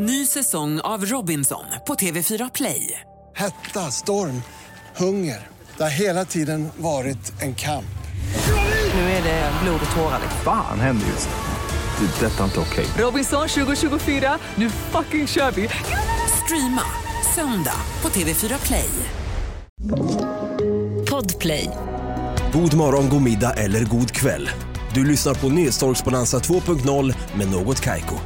Ny säsong av Robinson på TV4 Play. Hetta, storm, hunger. Det har hela tiden varit en kamp. Nu är det blod och tårar. Fan händer just nu. Det. är Detta är inte okej. Robinson 2024, nu fucking kör vi! Streama söndag på TV4 Play. Podplay. God morgon, god middag eller god kväll. Du lyssnar på Nyhetstorksbonanza 2.0 med Något Kaiko.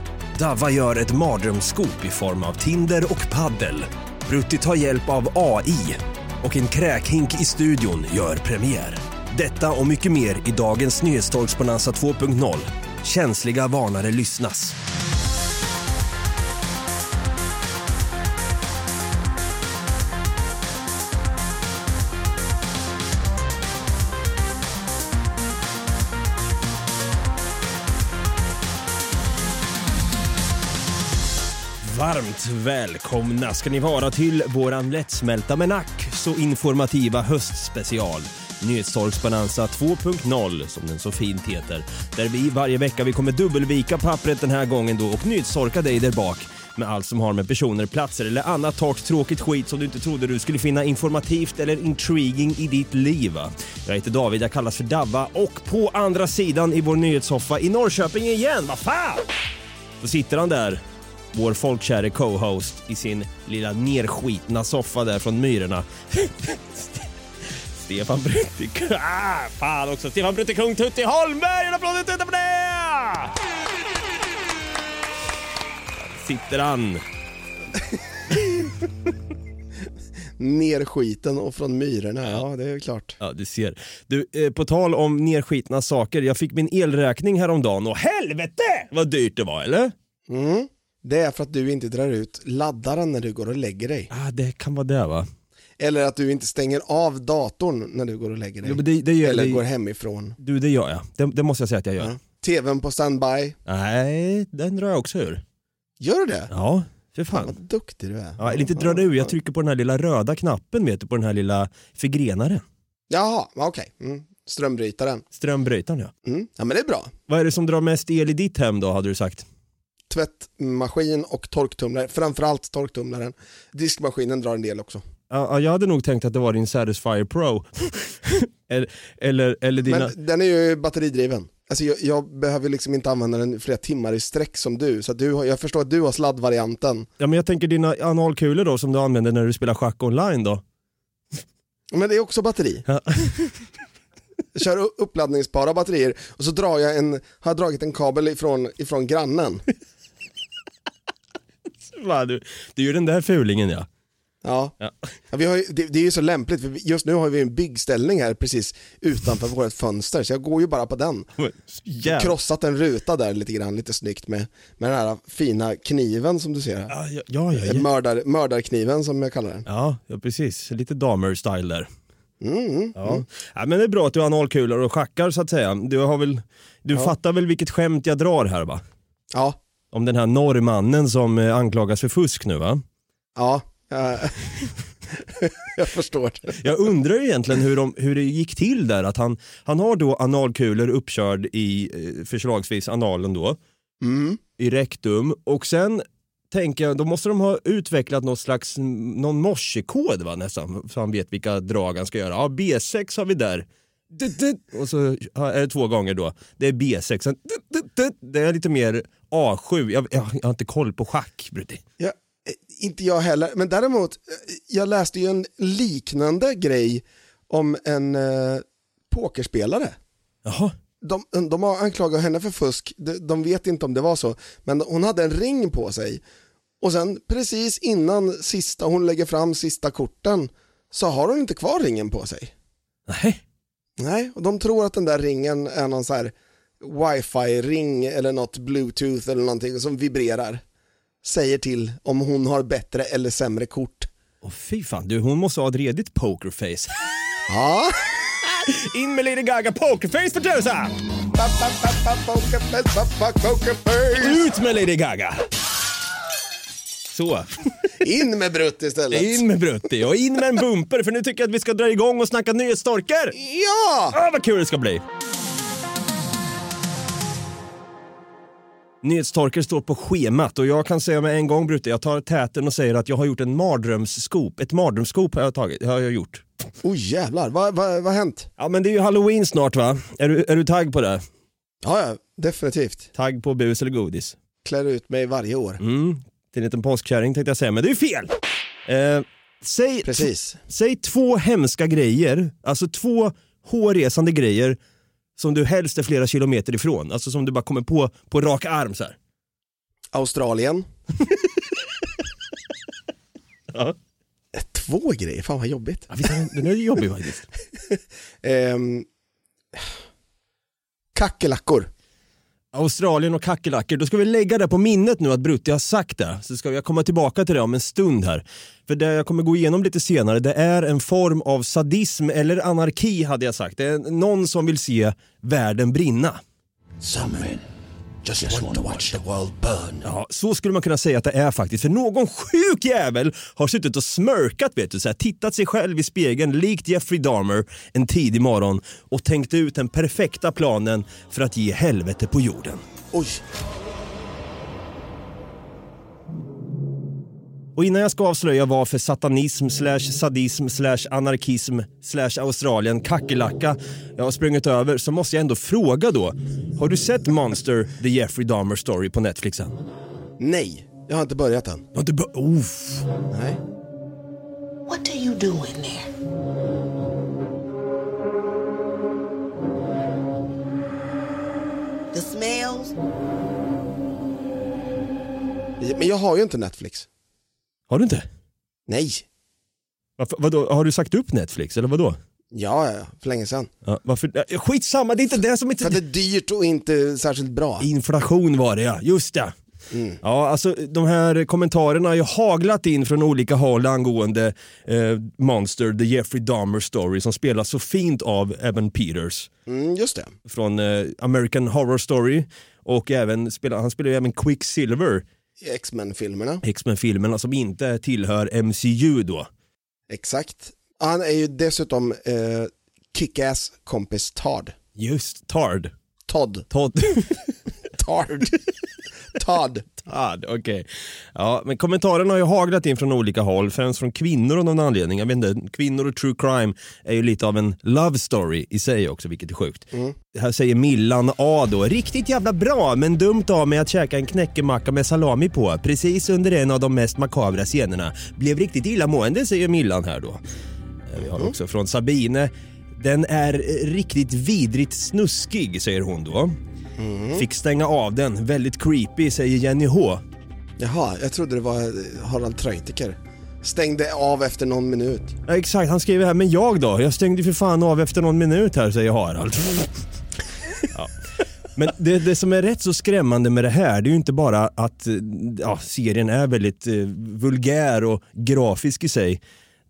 Davva gör ett mardrömsskop i form av Tinder och paddel. Brutti tar hjälp av AI och en kräkhink i studion gör premiär. Detta och mycket mer i dagens Nyhetstorksbonanza 2.0. Känsliga varnare lyssnas. Varmt välkomna ska ni vara till våran lättsmälta men ack så informativa höstspecial. Nyhetstorksbonanza 2.0 som den så fint heter. Där vi varje vecka vi kommer dubbelvika pappret den här gången då och nyhetstorka dig där bak med allt som har med personer, platser eller annat torrt tråkigt skit som du inte trodde du skulle finna informativt eller intriguing i ditt liv. va? Jag heter David, jag kallas för Davva och på andra sidan i vår nyhetssoffa i Norrköping igen, vad fan! Då sitter han där vår folkkäre co-host i sin lilla nerskitna soffa där från Myrorna. Stefan Brutti... Ah, fan också! Stefan Brutti Kung Tutti Holmberg! En applåd tuta på det! Sitter han. Ner skiten och från myrorna, ja det är klart. Ja, du ser. Du, eh, på tal om nerskitna saker. Jag fick min elräkning häromdagen och helvete vad dyrt det var, eller? Mm. Det är för att du inte drar ut laddaren när du går och lägger dig. Ah, det kan vara det va? Eller att du inte stänger av datorn när du går och lägger dig. Jo, det, det gör, Eller det, går hemifrån. Du, det gör jag. Det, det måste jag säga att jag gör. Ja. TVn på standby. Nej, den drar jag också ur. Gör du det? Ja, för Fan fan. vad duktig du är. Ja, eller inte drar ur, jag trycker på den här lilla röda knappen vet du, på den här lilla förgrenaren. Jaha, okej. Mm. Strömbrytaren. Strömbrytaren ja. Mm. Ja men det är bra. Vad är det som drar mest el i ditt hem då, hade du sagt? Tvättmaskin och torktumlare, framförallt torktumlaren. Diskmaskinen drar en del också. Ja, ja, jag hade nog tänkt att det var din Satisfyer Pro. eller, eller, eller dina... Men den är ju batteridriven. Alltså jag, jag behöver liksom inte använda den flera timmar i sträck som du, så du jag förstår att du har sladdvarianten. Ja, men jag tänker dina analkulor då som du använder när du spelar schack online då? Men det är också batteri. Ja. Jag kör uppladdningsbara batterier och så drar jag en, har jag dragit en kabel ifrån, ifrån grannen. Va, du, det är ju den där fulingen ja. Ja. Ja. Ja, vi har ju, det, det är ju så lämpligt för just nu har vi en byggställning här precis utanför vårt fönster så jag går ju bara på den. Jävlar. Krossat en ruta där lite grann, lite snyggt med, med den här fina kniven som du ser här. Ja, ja, ja, ja, ja. Mördar, mördarkniven som jag kallar den. Ja, ja precis. Lite damer-style där. Mm, mm. Ja. ja, men det är bra att du har analkulor och schackar så att säga. Du, har väl, du fattar väl vilket skämt jag drar här va? Ja, Om den här norrmannen som eh, anklagas för fusk nu va? ja. ja. jag förstår det. Jag undrar egentligen hur, de, hur det gick till där. Att han, han har då analkulor uppkörd i eh, förslagsvis analen då, Mm. i rektum och sen tänker jag, då måste de ha utvecklat något slags, någon morsekod va nästan, så han vet vilka drag han ska göra. Ja, B6 har vi där. Och så är det två gånger då. Det är B6. Sen, dut, dut, dut. Det är lite mer A7. Jag, jag, jag har inte koll på schack, Brutti. Ja, eh, inte jag heller, men däremot, eh, jag läste ju en liknande grej om en eh, pokerspelare. Jaha. De, de har anklagat henne för fusk, de, de vet inte om det var så, men hon hade en ring på sig. Och sen precis innan sista, hon lägger fram sista korten så har hon inte kvar ringen på sig. Nej. Nej, och de tror att den där ringen är någon så här wifi-ring eller något bluetooth eller någonting som vibrerar. Säger till om hon har bättre eller sämre kort. Åh fy fan, du hon måste ha ett redigt pokerface. Ja, In med Lady Gaga pokerface för tusan! Ut med Lady Gaga! Så, In med Brutt istället. in med Brutti och in med en bumper för nu tycker jag att vi ska dra igång och snacka nyhetsstorkar. Ja! Ah, vad kul det ska bli! Nyhetstorkar står på schemat och jag kan säga med en gång Brutte, jag tar täten och säger att jag har gjort en mardrömsskop. Ett mardrömsskop har jag tagit, har jag gjort. Oh jävlar, vad, vad, vad har hänt? Ja men det är ju halloween snart va? Är du, är du tagg på det? Ja, ja, definitivt. Tagg på bus eller godis? Klär ut mig varje år. Mm, till en liten påskkärring tänkte jag säga, men det är ju fel! Eh, säg, Precis. säg två hemska grejer, alltså två hårresande grejer som du helst är flera kilometer ifrån. Alltså som du bara kommer på på rak arm så här. Australien. Ja. Två grejer, fan vad jobbigt. Ja, visst den, är jobbig faktiskt. Ehm, kackerlackor. Australien och kackerlackor, då ska vi lägga det på minnet nu att Brutti har sagt det. Så ska jag komma tillbaka till det om en stund här. För det jag kommer gå igenom lite senare, det är en form av sadism eller anarki hade jag sagt. Det är någon som vill se världen brinna. Some men just want to watch the world burn. Ja, så skulle man kunna säga att det är faktiskt. För någon sjuk jävel har suttit och smörkat, vet du, så här, tittat sig själv i spegeln likt Jeffrey Dahmer en tidig morgon och tänkt ut den perfekta planen för att ge helvete på jorden. Oj, Och innan jag ska avslöja vad för satanism slash sadism slash anarkism slash Australien kackerlacka jag har sprungit över så måste jag ändå fråga då. Har du sett Monster the Jeffrey Dahmer story på Netflix än? nej, jag har inte börjat än. Har du bör- Uff. Nej. What are you doing there? The smells? Men jag har ju inte Netflix. Har du inte? Nej. Varför, vadå, har du sagt upp Netflix eller vadå? Ja, ja, ja, för länge sedan. Ja, varför? Skitsamma, det är inte det som inte... För att det är dyrt och inte särskilt bra. Inflation var det ja, just det. Ja, alltså de här kommentarerna har ju haglat in från olika håll angående eh, Monster, the Jeffrey Dahmer story som spelas så fint av Evan Peters Mm, just det. från eh, American Horror Story och även han spelar ju även Quicksilver, X-Men-filmerna. X-Men-filmerna som inte tillhör MCU då. Exakt. Han är ju dessutom eh, Kick-Ass kompis Todd. Just, Tard. Todd. Todd. Tard. Todd. Todd, okej. Ja, men kommentarerna har ju haglat in från olika håll, främst från kvinnor av någon anledning. Jag vet inte, kvinnor och true crime är ju lite av en love story i sig också, vilket är sjukt. Här säger Millan A då, riktigt jävla bra, men dumt av mig att käka en knäckemacka med salami på, precis under en av de mest makabra scenerna. Blev riktigt illamående, säger Millan här då. Eh, Vi har också från Sabine, den är eh, riktigt vidrigt snuskig, säger hon då. Fick stänga av den, väldigt creepy, säger Jenny H. Jaha, jag trodde det var eh, Harald Treutiger. Stängde av efter någon minut. Ja, exakt, han skriver här, men jag då? Jag stängde för fan av efter någon minut här, säger Harald. ja. Men det, det som är rätt så skrämmande med det här, det är ju inte bara att eh, ja, serien är väldigt eh, vulgär och grafisk i sig.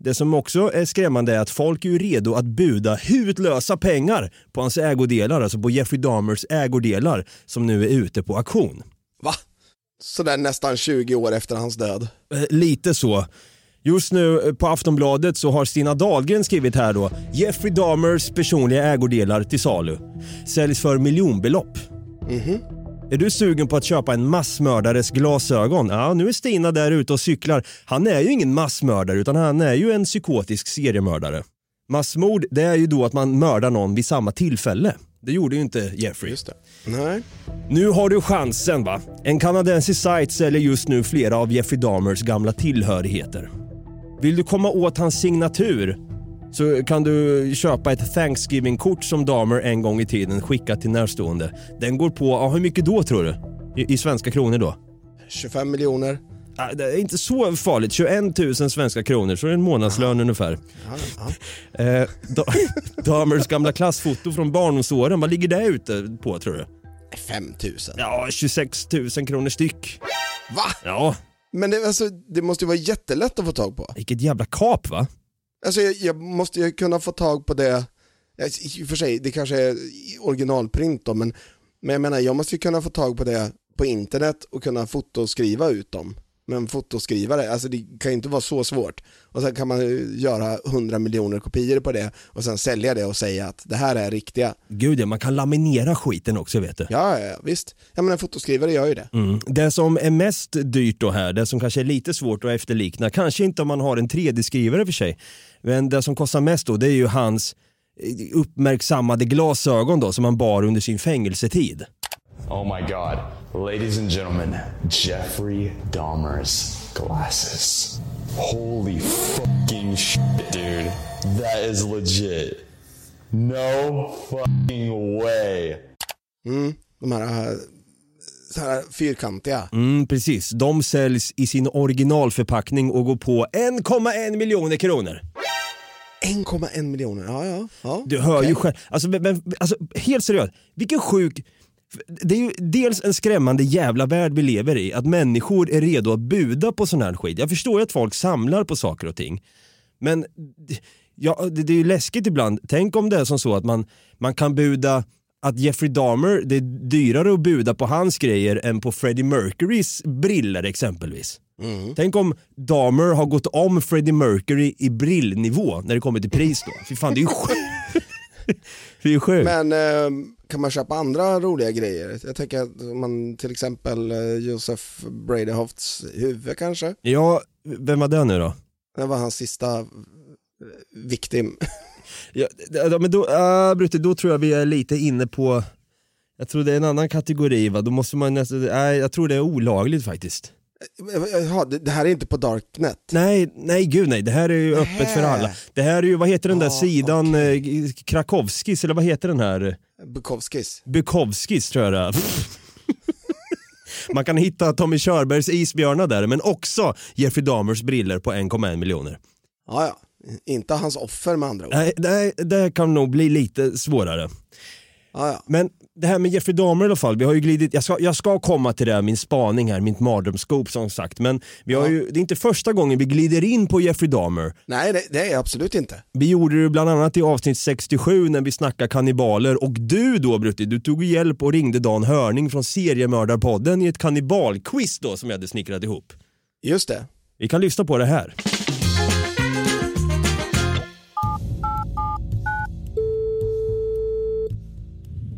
Det som också är skrämmande är att folk är redo att buda hutlösa pengar på hans ägodelar, alltså på Jeffrey Dahmers ägodelar som nu är ute på auktion. Va? Sådär nästan 20 år efter hans död. Eh, Lite så. Just nu eh, på Aftonbladet så har Stina Dahlgren skrivit här då Jeffrey Dahmers personliga ägodelar till salu. Säljs för miljonbelopp. Är du sugen på att köpa en massmördares glasögon? Ja, nu är Stina där ute och cyklar. Han är ju ingen massmördare utan han är ju en psykotisk seriemördare. Massmord, det är ju då att man mördar någon vid samma tillfälle. Det gjorde ju inte Jeffrey. Just det. Nej. Nu har du chansen va. En kanadensisk sajt säljer just nu flera av Jeffrey Dahmers gamla tillhörigheter. Vill du komma åt hans signatur så kan du köpa ett Thanksgiving-kort som Dahmer en gång i tiden skickat till närstående. Den går på, ja, hur mycket då tror du? I, i svenska kronor då? 25 miljoner. Ja, Det är inte så farligt, 21 000 svenska kronor, så är det en månadslön ungefär. Eh, Da- Dahmers gamla klassfoto från barndomsåren, vad ligger det ute på tror du? 5000. Ja, 26 000 kronor styck. Va? Ja, Men det, alltså, det måste ju vara jättelätt att få tag på. vilket jävla kap va? Alltså jag, jag måste ju kunna få tag på det, i och för sig det kanske är originalprint då, men, men jag menar jag måste ju kunna få tag på det på internet och kunna fotoskriva ut dem med en fotoskrivare. Alltså det kan ju inte vara så svårt. Och sen kan man göra 100 miljoner kopior på det och sen sälja det och säga att det här är riktiga. Gud ja, man kan laminera skiten också vet du. Ja, ja, ja visst. Ja men en fotoskrivare gör ju det. Mm. Det som är mest dyrt då här, det som kanske är lite svårt att efterlikna, kanske inte om man har en 3D-skrivare för sig, men det som kostar mest då det är ju hans eh, uppmärksammade glasögon då som han bar under sin fängelsetid. Oh my god. Ladies and gentlemen, Jeffrey Dahmer's glasses. Holy fucking shit, dude. That is legit. No fucking way. Mm, de här, äh, så här fyrkantiga. Mm, precis, de säljs i sin originalförpackning och går på 1,1 miljoner kronor. 1,1 miljoner, ja ja. ja. Du hör okej. ju själv, alltså, men, alltså helt seriöst, vilken sjuk det är ju dels en skrämmande jävla värld vi lever i, att människor är redo att buda på sån här skit. Jag förstår ju att folk samlar på saker och ting, men ja, det, det är ju läskigt ibland. Tänk om det är som så att man, man kan buda att Jeffrey Dahmer, det är dyrare att buda på hans grejer än på Freddie Mercurys briller exempelvis. Tänk om Dahmer har gått om Freddie Mercury i brillnivå när det kommer till pris då. Fy fan, det är ju sjukt. det är ju sjukt. Men eh, kan man köpa andra roliga grejer? Jag tänker att man till exempel eh, Josef Bradehofts huvud kanske? Ja, vem var det nu då? Det var hans sista eh, victim. Ja, men då, uh, Brutte, då tror jag vi är lite inne på, jag tror det är en annan kategori va, då måste man nästan, nej jag tror det är olagligt faktiskt. Jaha, det, här är inte på Darknet? Nej, nej gud nej, det här är ju öppet för alla. Det här är ju, vad heter den där Ah, sidan, eh, Krakowskis eller vad heter den här? Bukowskis? Bukowskis tror jag det är. Man kan hitta Tommy Körbergs isbjörnar där, men också Jeffrey Dahmers briller på 1,1 miljoner. Ja, ja. Inte hans offer med andra ord. Nej, det, det kan nog bli lite svårare. Ja, ja. Men det här med Jeffrey Dahmer i alla fall, vi har ju glidit, jag ska, jag ska komma till det, här, min spaning här, mitt mardrömsskop som sagt, men vi har ju, det är inte första gången vi glider in på Jeffrey Dahmer. Nej, det, det är absolut inte. Vi gjorde det bland annat i avsnitt 67 när vi snackade kannibaler och du då Brutti, du tog hjälp och ringde Dan Hörning från Seriemördarpodden i ett kannibalquiz då som jag hade snickrat ihop. Just det. Vi kan lyssna på det här.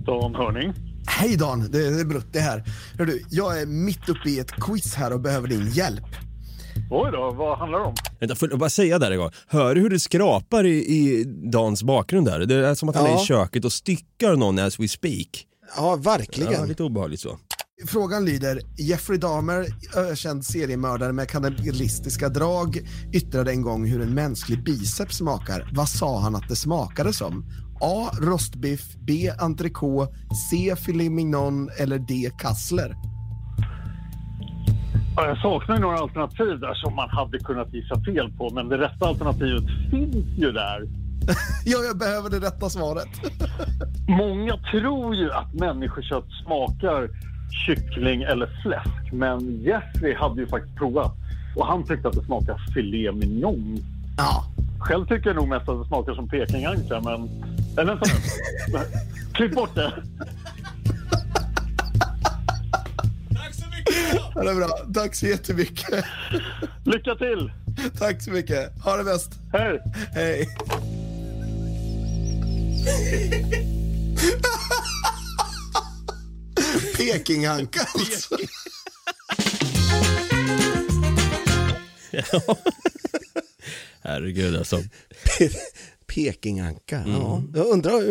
Dan Hörning. Hej Dan, det är Brutti här. Hör du, jag är mitt uppe i ett quiz här och behöver din hjälp. Oj då, vad handlar det om? Vänta, får jag bara säga där en gång. Hör du hur det skrapar i, i Dans bakgrund där? Det är som att han är Ja. i köket och styckar någon as we speak. Ja, verkligen. Ja, lite obehagligt så. Frågan lyder, Jeffrey Dahmer, ökänd seriemördare med kannibalistiska drag, yttrade en gång hur en mänsklig biceps smakar. Vad sa han att det smakade som? A. Rostbiff, B. Entrecote, C. Filet mignon eller D. Kassler? Ja, Jag saknar några alternativ där som man hade kunnat gissa fel på, men det rätta alternativet finns ju där. Ja, jag behöver det rätta svaret. Många tror ju att människokött smakar kyckling eller fläsk, men Jeffrey hade ju faktiskt provat och han tyckte att det smakar filet mignon. Ja, Själv tycker jag nog mest att det smakar som pekinganka, men... Eller vänta nu. Klipp bort det. det är bra. Tack så jättemycket. Lycka till! Tack så mycket. Ha det bäst. Hej! Hej. Pekinganka alltså. Herregud alltså. Pekinganka, ja. Jag undrar,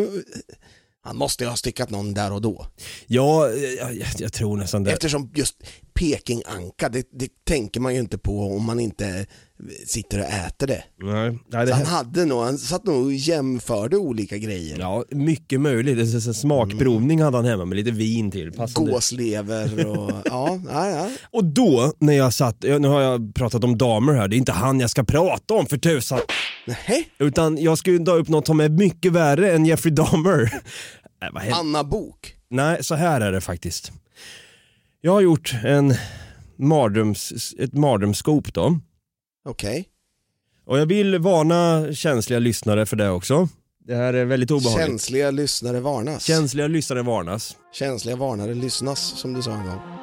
han måste ju ha styckat någon där och då. Ja, jag, jag, tror nästan det. Eftersom just Pekinganka, det, det tänker man ju inte på om man inte sitter och äter det. Nej, nej, det Så han hade nog, han satt nog och jämförde olika grejer. ja, mycket möjligt. Det så- Smakprovning hade han hemma med lite vin till. Passande. Gåslever och, ja, ja, ja. Och då, när jag satt, nu har jag pratat om damer här, det är inte han jag ska prata om för tusan. Nej, Utan jag ju ta upp något som är mycket värre än Jeffrey Dahmer. Händer? Anna Bok. Nej, så här är det faktiskt. Jag har gjort en mardröms, ett mardrömsskop då. Okej. Och jag vill varna känsliga lyssnare för det också. Det här är väldigt obehagligt. Känsliga lyssnare varnas. Känsliga lyssnare varnas. Känsliga varnare lyssnas, som du sa en gång.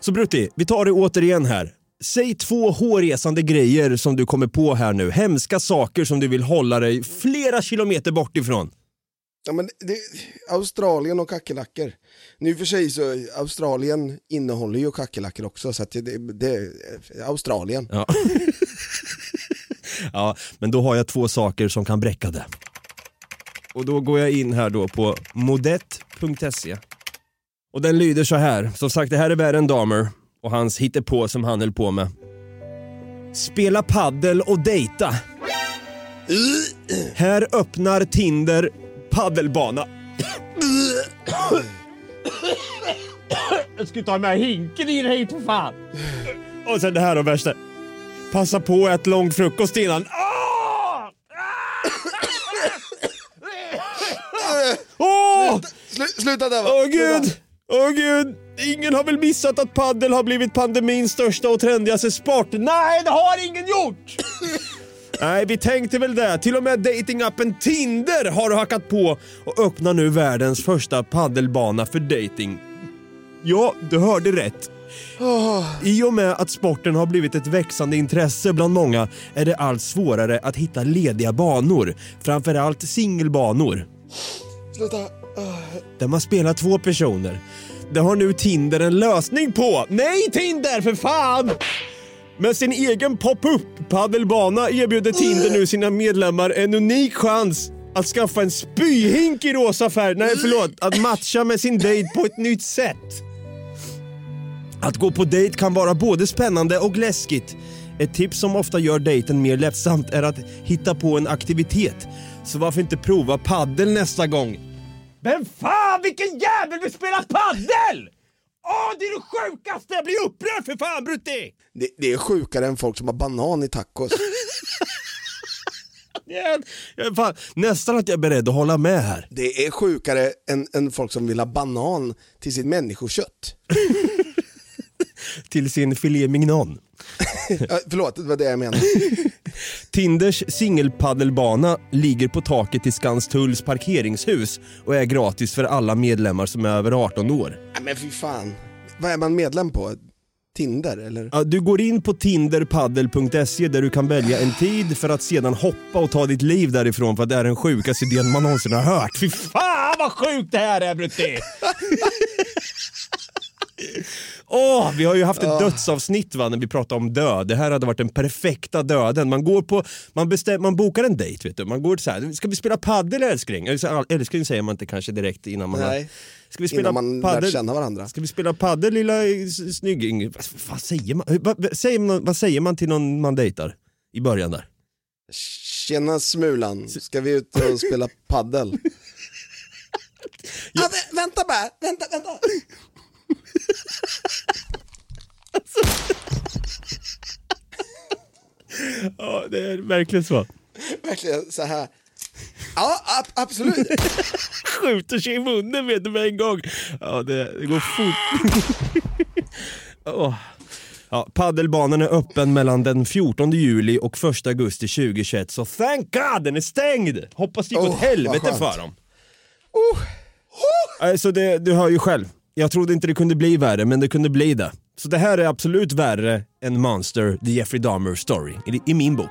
Så Brutti, vi tar det återigen här. Säg två hårresande grejer som du kommer på här nu. Hemska saker som du vill hålla dig flera kilometer bort ifrån. Ja, men det, Australien och kackerlackor. Nu för sig så Australien innehåller ju kackerlackor också så att det, det, Australien. Ja. ja, men då har jag två saker som kan bräcka det. Och då går jag in här då på modett.se. Och den lyder så här. Som sagt, det här är värre än Dahmer och hans hittepå som han höll på med. Spela paddel och dejta. Här öppnar Tinder paddelbana. Jag skulle ta med hinken i det hit för fan. Och sen det här då värsta. Passa på att äta lång frukost innan. Åh! Slu, sluta där va? Åh Sluta. gud! Åh gud! Ingen har väl missat att paddel har blivit pandemins största och trendigaste sport? Nej, det har ingen gjort! Nej, vi tänkte väl det. Till och med datingappen Tinder har hackat på och öppnar nu världens första paddelbana för dating. Ja, du hörde rätt. I och med att sporten har blivit ett växande intresse bland många är det allt svårare att hitta lediga banor. Framförallt singelbanor Sluta. Där man spelar två personer. Det har nu Tinder en lösning på. Nej Tinder för fan! Med sin egen pop-up paddelbana erbjuder Tinder nu sina medlemmar en unik chans att skaffa en spyhink i rosa färg. Nej förlåt, att matcha med sin dejt på ett nytt sätt. Att gå på dejt kan vara både spännande och läskigt. Ett tips som ofta gör dejten mer lättsamt är att hitta på en aktivitet. Så varför inte prova paddel nästa gång? Men fan vilken jävel vill spela paddel? Åh, det är det sjukaste! Jag blir upprörd för fan Brutti! Det, det är sjukare än folk som har banan i tacos. Jag, jag, fan, nästan att jag är beredd att hålla med här. Det är sjukare än, än folk som vill ha banan till sitt människokött. Till sin filé mignon. Ja, förlåt, det var det jag menade. Tinders singelpaddelbana ligger på taket i Skanstulls parkeringshus och är gratis för alla medlemmar som är över 18 år. Nej, men fy fan. Vad är man medlem på? Tinder eller? Ja, du går in på tinderpaddel.se där du kan välja en tid för att sedan hoppa och ta ditt liv därifrån för att det är den sjukaste idén man någonsin har hört. Fy fan vad sjukt det här är Brutti! Åh, vi har ju haft ett dödsavsnitt va, när vi pratade om död. Det här hade varit den perfekta döden. Man går på, man, bestäm, man bokar en dejt vet du. Man går så här, ska vi spela paddel älskling? Älskling säger man inte kanske direkt innan man har... Nej, Ska vi spela innan man paddel? känna varandra. Ska vi spela paddel lilla s- snygging? Vad, vad, säger man? Hur- Vad, säger man? vad säger man till någon man dejtar? I början där. Tjena Smulan, ska vi ut och spela paddel? ja, vä- vänta bara, vänta, vänta. Ja, det är verkligen så. Verkligen så här. Ja, ab- absolut. Skjuter sig i munnen med en gång. Ja, det, det går fort. Åh. Ja, paddelbanan är öppen mellan den 14 juli och 1 augusti 2021, så thank God den är stängd! Hoppas det gick Oh, åt helvete för dem. Alltså det, du hör ju själv. Jag trodde inte det kunde bli värre, men det kunde bli det. Så det här är absolut värre än Monster, the Jeffrey Dahmer story, i, i min bok.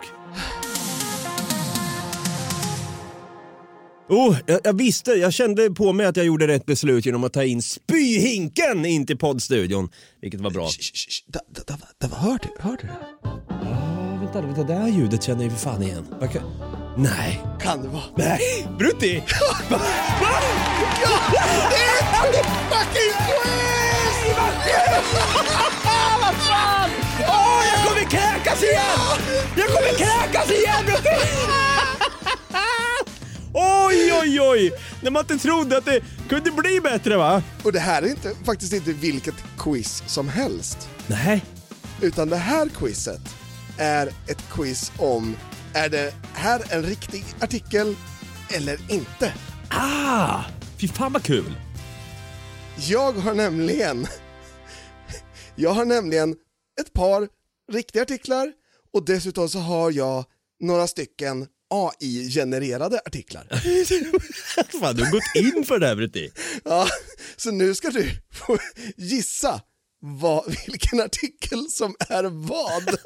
Oh, jag, jag visste, jag kände på mig att jag gjorde rätt beslut genom att ta in spyhinken in till poddstudion. Vilket var bra. Shh, shh, shh. Da, da, da, da, hör du? Hör du det? Vänta, vänta, det här ljudet känner jag ju för fan igen. Kan- Nej. Kan det vara? Nej! Brutti! Va? Va? Det är fucking quiz! Vad fan! Åh, jag kommer kräkas igen! Jag kommer kräkas igen, Brutti! Oj, oj, oj! När man inte trodde att det kunde bli bättre, va? Och det här är inte, faktiskt inte vilket quiz som helst. Nej. Utan det här quizet är ett quiz om, är det här en riktig artikel eller inte? Ah! Fy fan vad kul! Jag har nämligen, jag har nämligen ett par riktiga artiklar och dessutom så har jag några stycken AI-genererade artiklar. fan, du har gått in för det här, Brutti. Ja, så nu ska du få gissa vad, vilken artikel som är vad.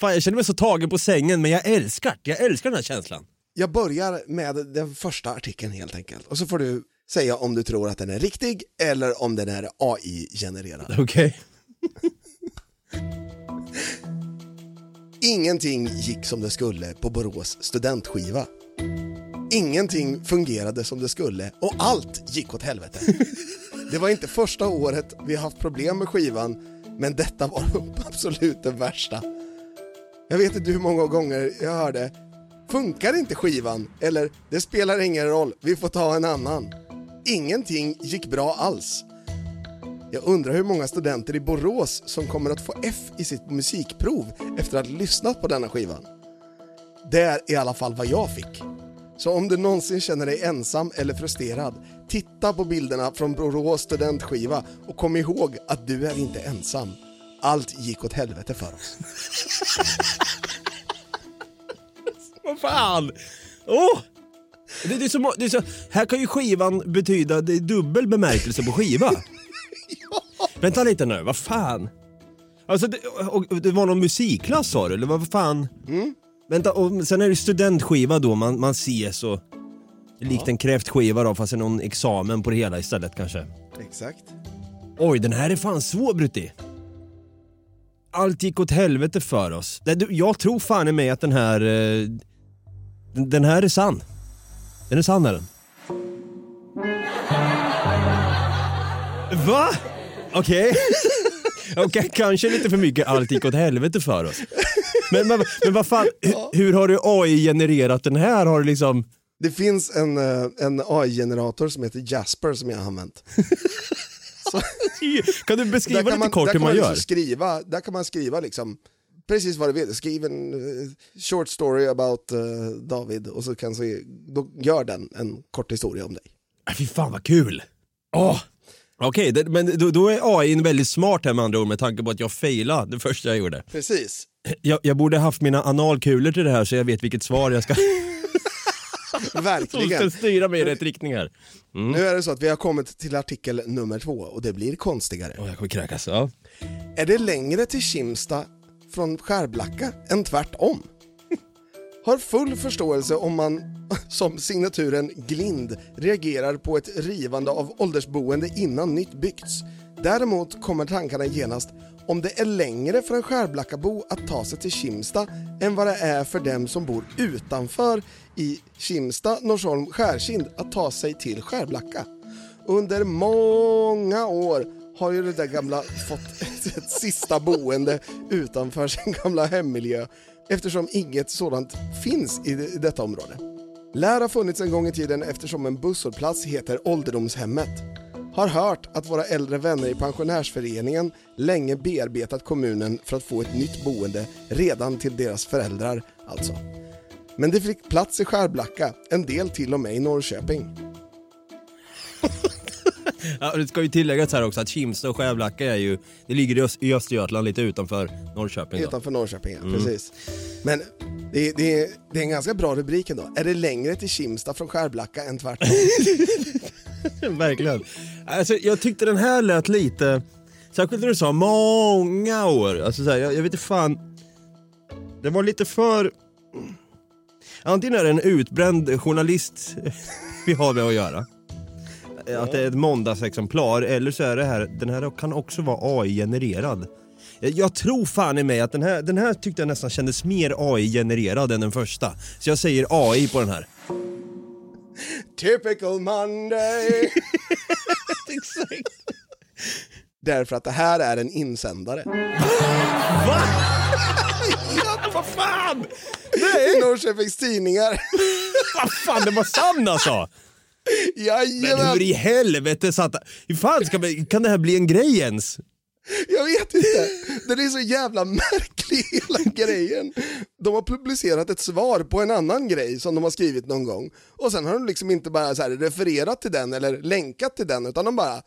Fan, jag känner mig så tagen på sängen, men jag älskar det. Jag älskar den här känslan. Jag börjar med den första artikeln helt enkelt och så får du säga om du tror att den är riktig eller om den är AI-genererad. Okej. Ingenting gick som det skulle på Borås studentskiva. Ingenting fungerade som det skulle och allt gick åt helvete. Det var inte första året vi haft problem med skivan, men detta var absolut det värsta. Jag vet inte hur många gånger jag hörde Funkar inte skivan? Eller det spelar ingen roll, vi får ta en annan. Ingenting gick bra alls. Jag undrar hur många studenter i Borås som kommer att få F i sitt musikprov efter att ha lyssnat på denna skivan. Det är i alla fall vad jag fick. Så om du någonsin känner dig ensam eller frustrerad, titta på bilderna från Borås studentskiva och kom ihåg att du är inte ensam. Allt gick åt helvete för oss. Vad fan! Åh! Det, det, är så, det är så, här kan ju skivan betyda, det är dubbel bemärkelse på skiva. Vänta lite nu, vad fan? Alltså, det, och, det var någon musikklass sa du, eller vad fan? Vänta, och sen är det studentskiva då, man, man ses och... Likt en kräftskiva då, fast det är någon examen på det hela istället kanske. Exakt. Oj, den här är fan svår Brutti. Allt gick åt helvete för oss. Det- du, Jag tror fan i mig att den här... eh, Den den här är sann. Den är sann är den. Va? Okej. Okej, kanske lite för mycket allt gick åt helvete för oss. Men, men, men vad fan, hur, hur har du AI-genererat den här? Har du liksom... Det finns en, eh, en AI-generator som heter Jasper som jag har använt. Kan du beskriva kan lite kort där hur man liksom gör? Skriva, där kan man skriva liksom precis vad du vill. Skriv en eh, short story about eh, David och så kan se, då gör den en kort historia om dig. Äh, Fy fan vad kul! Åh! Okej, det- men då, då är AI väldigt smart här med andra ord med tanke på att jag failade det första jag gjorde. Precis. Jag, jag borde haft mina analkulor till det här så jag vet vilket svar jag ska... Som Verkligen. ska styra mig i rätt riktning här. Mm. Nu är det så att vi har kommit till artikel nummer två och det blir konstigare. Åh, jag kommer kräkas. Ja. Är det längre till Kimsta från Skärblacka än tvärtom? Har full förståelse om man som signaturen Glind reagerar på ett rivande av åldersboende innan nytt byggts. Däremot kommer tankarna genast om det är längre för en Skärblackabo att ta sig till Kimsta än vad det är för dem som bor utanför i Kimsta, Norsholm, Skärkind att ta sig till Skärblacka. Under många år har ju det där gamla fått ett, sista boende utanför sin gamla hemmiljö eftersom inget sådant finns i, i detta område. Lär ha funnits en gång i tiden eftersom en busshållplats heter Ålderdomshemmet. Har hört att våra äldre vänner i pensionärsföreningen länge bearbetat kommunen för att få ett nytt boende redan till deras föräldrar alltså. Men det fick plats i Skärblacka, en del till och med i Norrköping. Ja, det ska ju tilläggas här också att Kimsta och Skärblacka är ju, det ligger i, Öst, i Östergötland lite utanför Norrköping. Då. Utanför Norrköping, ja, Mm. precis. Men det, det, är- det är en ganska bra rubrik ändå. Är det längre till Kimsta från Skärblacka än tvärtom? Verkligen. Alltså, jag tyckte den här lät lite, särskilt när du sa många år. Alltså, så här, jag, jag vet inte fan. Det var lite för... Antingen är det en utbränd journalist vi har med att göra. Att det är ett måndagsexemplar eller så är det här, den här kan också vara AI-genererad. Jag, tror fan i mig att den här, den här tyckte jag nästan kändes mer AI-genererad än den första. Så jag säger AI på den här. Typical Monday! Exakt. Därför att det här är en insändare. Va? ja, vad fan! I Norrköpings Tidningar. Vad fan, det var sann alltså! Men Jajamän! hur i helvete satt... Hur fan ska man, kan det här bli en grej ens? Jag vet inte. Den är så jävla märklig hela grejen. De har publicerat ett svar på en annan grej som de har skrivit någon gång. Och sen har de liksom inte bara så refererat till den eller länkat till den utan de bara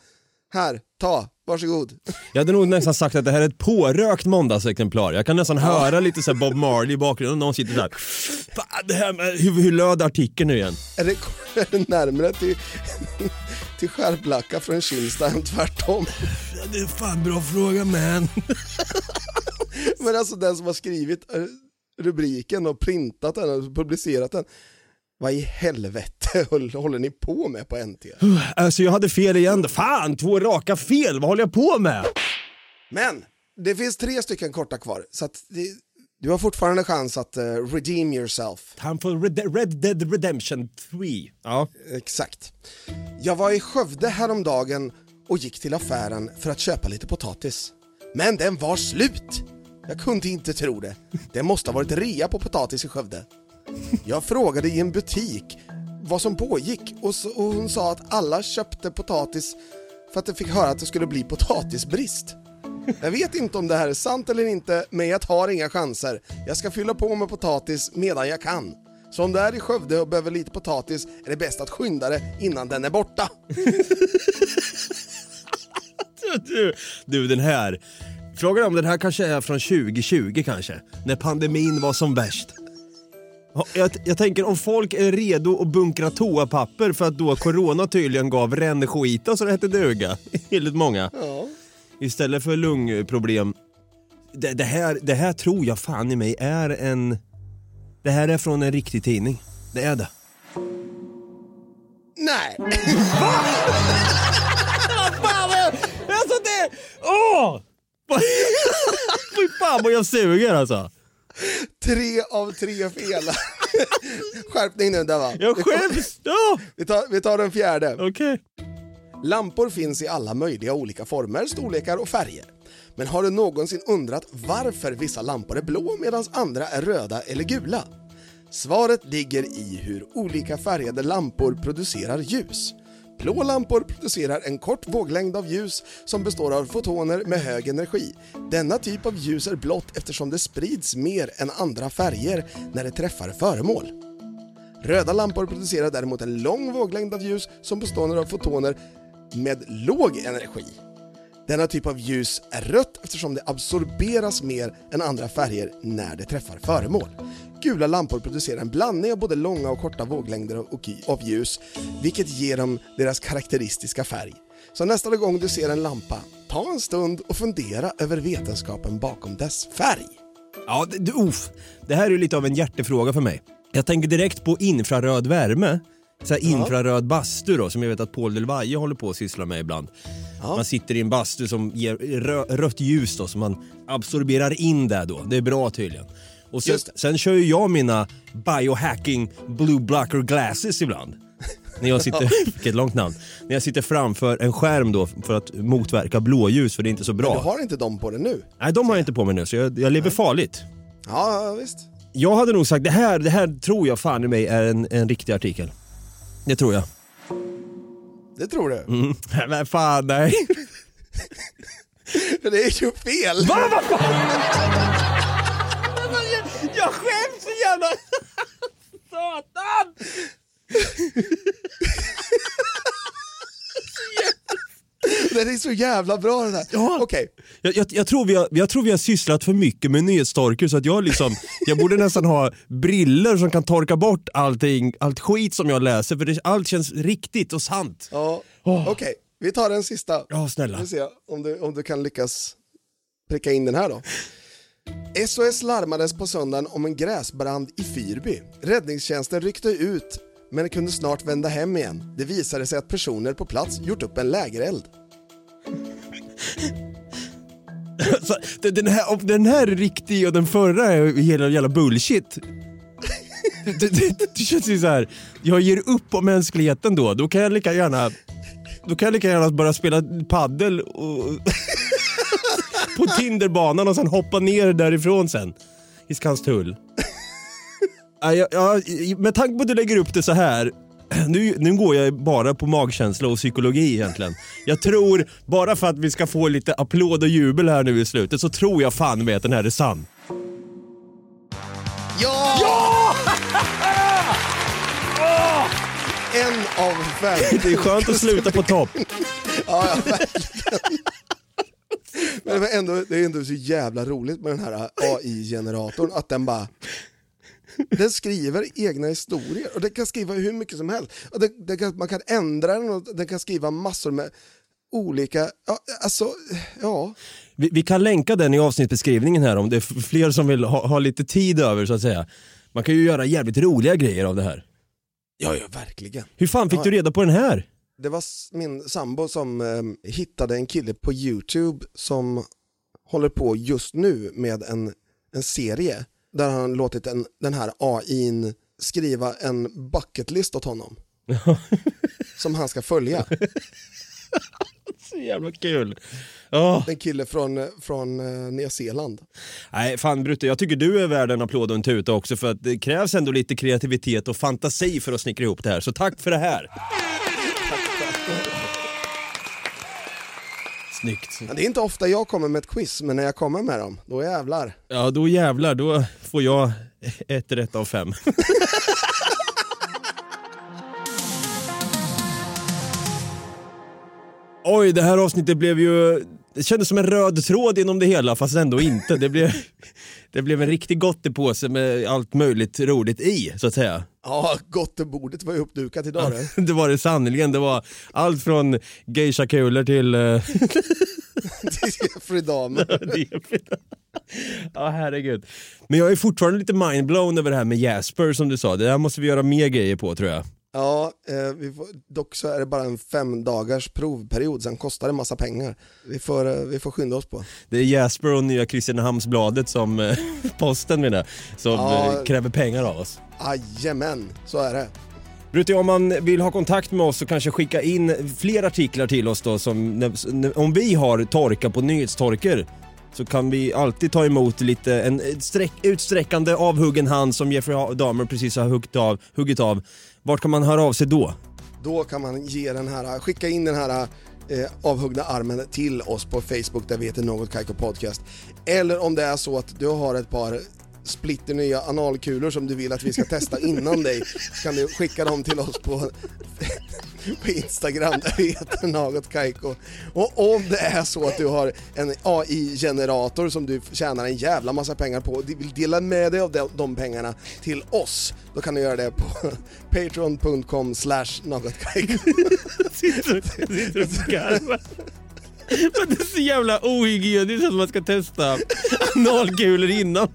här, ta, varsågod. Jag hade nog nästan sagt att det här är ett pårökt måndagsexemplar. Jag kan nästan höra lite så här Bob Marley i bakgrunden. Någon sitter där. Fan, det här med, hur, hur löd artikeln nu igen? Är det, är det närmare till, till skärplacka från Kimstad än tvärtom? Ja, det är fan bra fråga man. Men alltså den som har skrivit eh, rubriken och printat den och publicerat den. Vad i helvete håller ni på med på NT? Alltså jag hade fel igen. Fan, två raka fel. Vad håller jag på med? Men det finns tre stycken korta kvar så att det, du har fortfarande chans att uh, redeem yourself. Han får Red, Red Dead Redemption 3. Ja. Exakt. Jag var i Skövde häromdagen och gick till affären för att köpa lite potatis. Men den var slut! Jag kunde inte tro det. Det måste ha varit rea på potatis i Skövde. Jag frågade i en butik vad som pågick och, så, och hon sa att alla köpte potatis för att de fick höra att det skulle bli potatisbrist. Jag vet inte om det här är sant eller inte, men jag tar inga chanser. Jag ska fylla på med potatis medan jag kan. Så om du är i Skövde och behöver lite potatis är det bäst att skynda dig innan den är borta. Du, du, den här. Frågan är om den här kanske är från 2020 kanske, när pandemin var som värst. Ja, Jag, jag tänker om folk är redo att bunkra toapapper för att då corona tydligen gav rännskita så det hette duga, enligt många. Ja. Istället för lungproblem. Det, det, här, det här tror jag fan i mig är en... Det här är från en riktig tidning. Det är det. Nej! Åh! Fy fan vad jag suger alltså. Tre av tre fel. Skärpning nu där va? Jag skäms! Ja. Vi tar, vi tar den fjärde. Okej. Lampor finns i alla möjliga olika former, storlekar och färger. Men har du någonsin undrat varför vissa lampor är blå medan andra är röda eller gula? Svaret ligger i hur olika färgade lampor producerar ljus. Blå lampor producerar en kort våglängd av ljus som består av fotoner med hög energi. Denna typ av ljus är blått eftersom det sprids mer än andra färger när det träffar föremål. Röda lampor producerar däremot en lång våglängd av ljus som består av fotoner med låg energi. Denna typ av ljus är rött eftersom det absorberas mer än andra färger när det träffar föremål. Gula lampor producerar en blandning av både långa och korta våglängder och- av ljus, vilket ger dem deras karaktäristiska färg. Så nästa gång du ser en lampa, ta en stund och fundera över vetenskapen bakom dess färg. Ja, det, det, uff. det här är ju lite av en hjärtefråga för mig. Jag tänker direkt på infraröd värme. Så här infraröd bastu då, som jag vet att Paul Delvaye håller på att syssla med ibland. Man sitter i en bastu som ger rö rött ljus då, som man absorberar in där då. Det är bra tydligen. Och sen, Just sen kör ju jag mina biohacking blue blocker glasses ibland. När jag sitter, vilket långt namn. När jag sitter framför en skärm då för att motverka blåljus för det är inte så bra. Men du har inte dem på dig nu? Nej, de har jag inte på mig nu så jag, jag lever farligt. Ja, visst. Jag hade nog sagt det här, det här tror jag fan i mig är en, en riktig artikel. Det tror jag. Det tror du? Mm. Men fan nej. Det är ju fel! Va, vad fan? Jag, skäms så jävla... Satan! Den är så jävla bra den här. Ja. Okej, Jag, jag, jag, tror vi har, jag tror vi har sysslat för mycket med nyhetstorkar så att jag liksom, jag borde nästan ha briller som kan torka bort allting, allt skit som jag läser för det, allt känns riktigt och sant. ja. Åh. Okej, vi tar den sista. Ja, snälla. Vi se om du, om du kan lyckas pricka in den här då. SOS larmades på söndagen om en gräsbrand i Fyrby. Räddningstjänsten ryckte ut men kunde snart vända hem igen. Det visade sig att personer på plats gjort upp en lägereld. Den- här, den här är riktig och den förra är hela jävla bullshit. Det, det, det, det känns ju så här. jag ger upp på mänskligheten då. Då kan jag lika gärna, då kan jag lika gärna bara spela paddel och, på Tinderbanan och sen hoppa ner därifrån sen. I Skanstull. Ja, ja, med tanke på att du lägger upp det så här nu, nu går jag bara på magkänsla och psykologi egentligen. Jag tror, bara för att vi ska få lite applåd och jubel här nu i slutet, så tror jag fan med att den här är sann. Ja! Ja! En av världens Det är skönt att sluta på topp. Ja, ja verkligen. Men det, var ändå, det är ändå så jävla roligt med den här AI-generatorn, att den bara den skriver egna historier och den kan skriva hur mycket som helst. Och den, den kan, man kan ändra den och den kan skriva massor med olika, ja, alltså, ja. Vi, vi kan länka den i avsnittsbeskrivningen här om det är fler som vill ha, ha lite tid över så att säga. Man kan ju göra jävligt roliga grejer av det här. Ja, ja verkligen. Hur fan fick Ja. du reda på den här? Det var min sambo som eh, hittade en kille på YouTube som håller på just nu med en, en serie där han låtit en, den här AIn skriva en bucketlist åt honom. som han ska följa. Så jävla kul. Ja. En kille från, från eh, Nya Zeeland. Nej, fan Brutte, jag tycker du är värd en applåd och en tuta också för att det krävs ändå lite kreativitet och fantasi för att snickra ihop det här. Så tack för det här. Snyggt. Men det är inte ofta jag kommer med ett quiz, men när jag kommer med dem, då jävlar. Ja, då jävlar, då får jag ett rätt av fem. Oj, det här avsnittet blev ju... Det kändes som en röd tråd inom det hela, fast ändå inte. Det blev, det blev en riktig gottepåse med allt möjligt roligt i, så att säga. Ja, gottebordet var ju uppdukat idag. du. Det var det sannerligen. Det var allt från geisha-kulor till... eh, Jeffrey Dahmer. Ja, herregud. Men jag är fortfarande lite mindblown över det här med Jasper som du sa. Det här måste vi göra mer grejer på tror jag. Ja, eh, får, dock så är det bara en fem dagars provperiod, sen kostar det massa pengar. Vi får, eh, vi får skynda oss på. Det är Jasper och nya Kristinehamnsbladet som, eh, posten menar som Ja. eh, kräver pengar av oss. Jajamän, så är det. Brutti, om man vill ha kontakt med oss så kanske skicka in fler artiklar till oss då som, om vi har torka på nyhetstorker så kan vi alltid ta emot lite, en utsträckande avhuggen hand som Jeffrey Dahmer precis har huggit av, huggit av. Vart kan man höra av sig då? Då kan man ge den här, skicka in den här eh, avhuggna armen till oss på Facebook där vi heter Något Kaiko Podcast. Eller om det är så att du har ett par splitter nya analkulor som du vill att vi ska testa innan dig så kan du skicka dem till oss på, på Instagram där vi heter Något Kaiko. Och om det är så att du har en AI-generator som du tjänar en jävla massa pengar på och vill dela med dig av de, pengarna till oss, då kan du göra det på patreon.com slash nagotkaiko. Sitter och skarvar. Men det är så jävla ohygieniskt att man ska testa analkulor innan.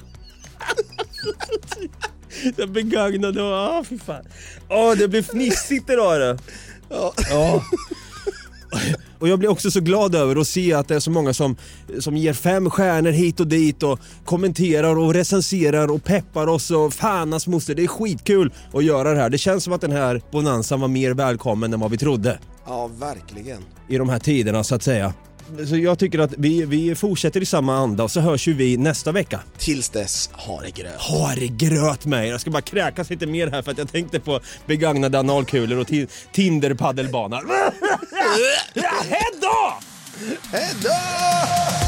Den begagnade och, ah fy fan. Åh, det blir fnissigt idag det. Ja. Ja. Och jag blir också så glad över att se att det är så många som, som ger fem stjärnor hit och dit och kommenterar och recenserar och peppar oss och fanas moster. Det är skitkul att göra det här. Det känns som att den här bonanzan var mer välkommen än vad vi trodde Ja, verkligen. i de här tiderna så att säga. Så jag tycker att vi, vi fortsätter i samma anda och så hörs ju vi nästa vecka. Tills dess, ha det gröt. Ha det gröt mig! Jag ska bara kräkas lite mer här för att jag tänkte på begagnade analkulor och ti- Tinder-paddelbana. Hejdå! Hejdå!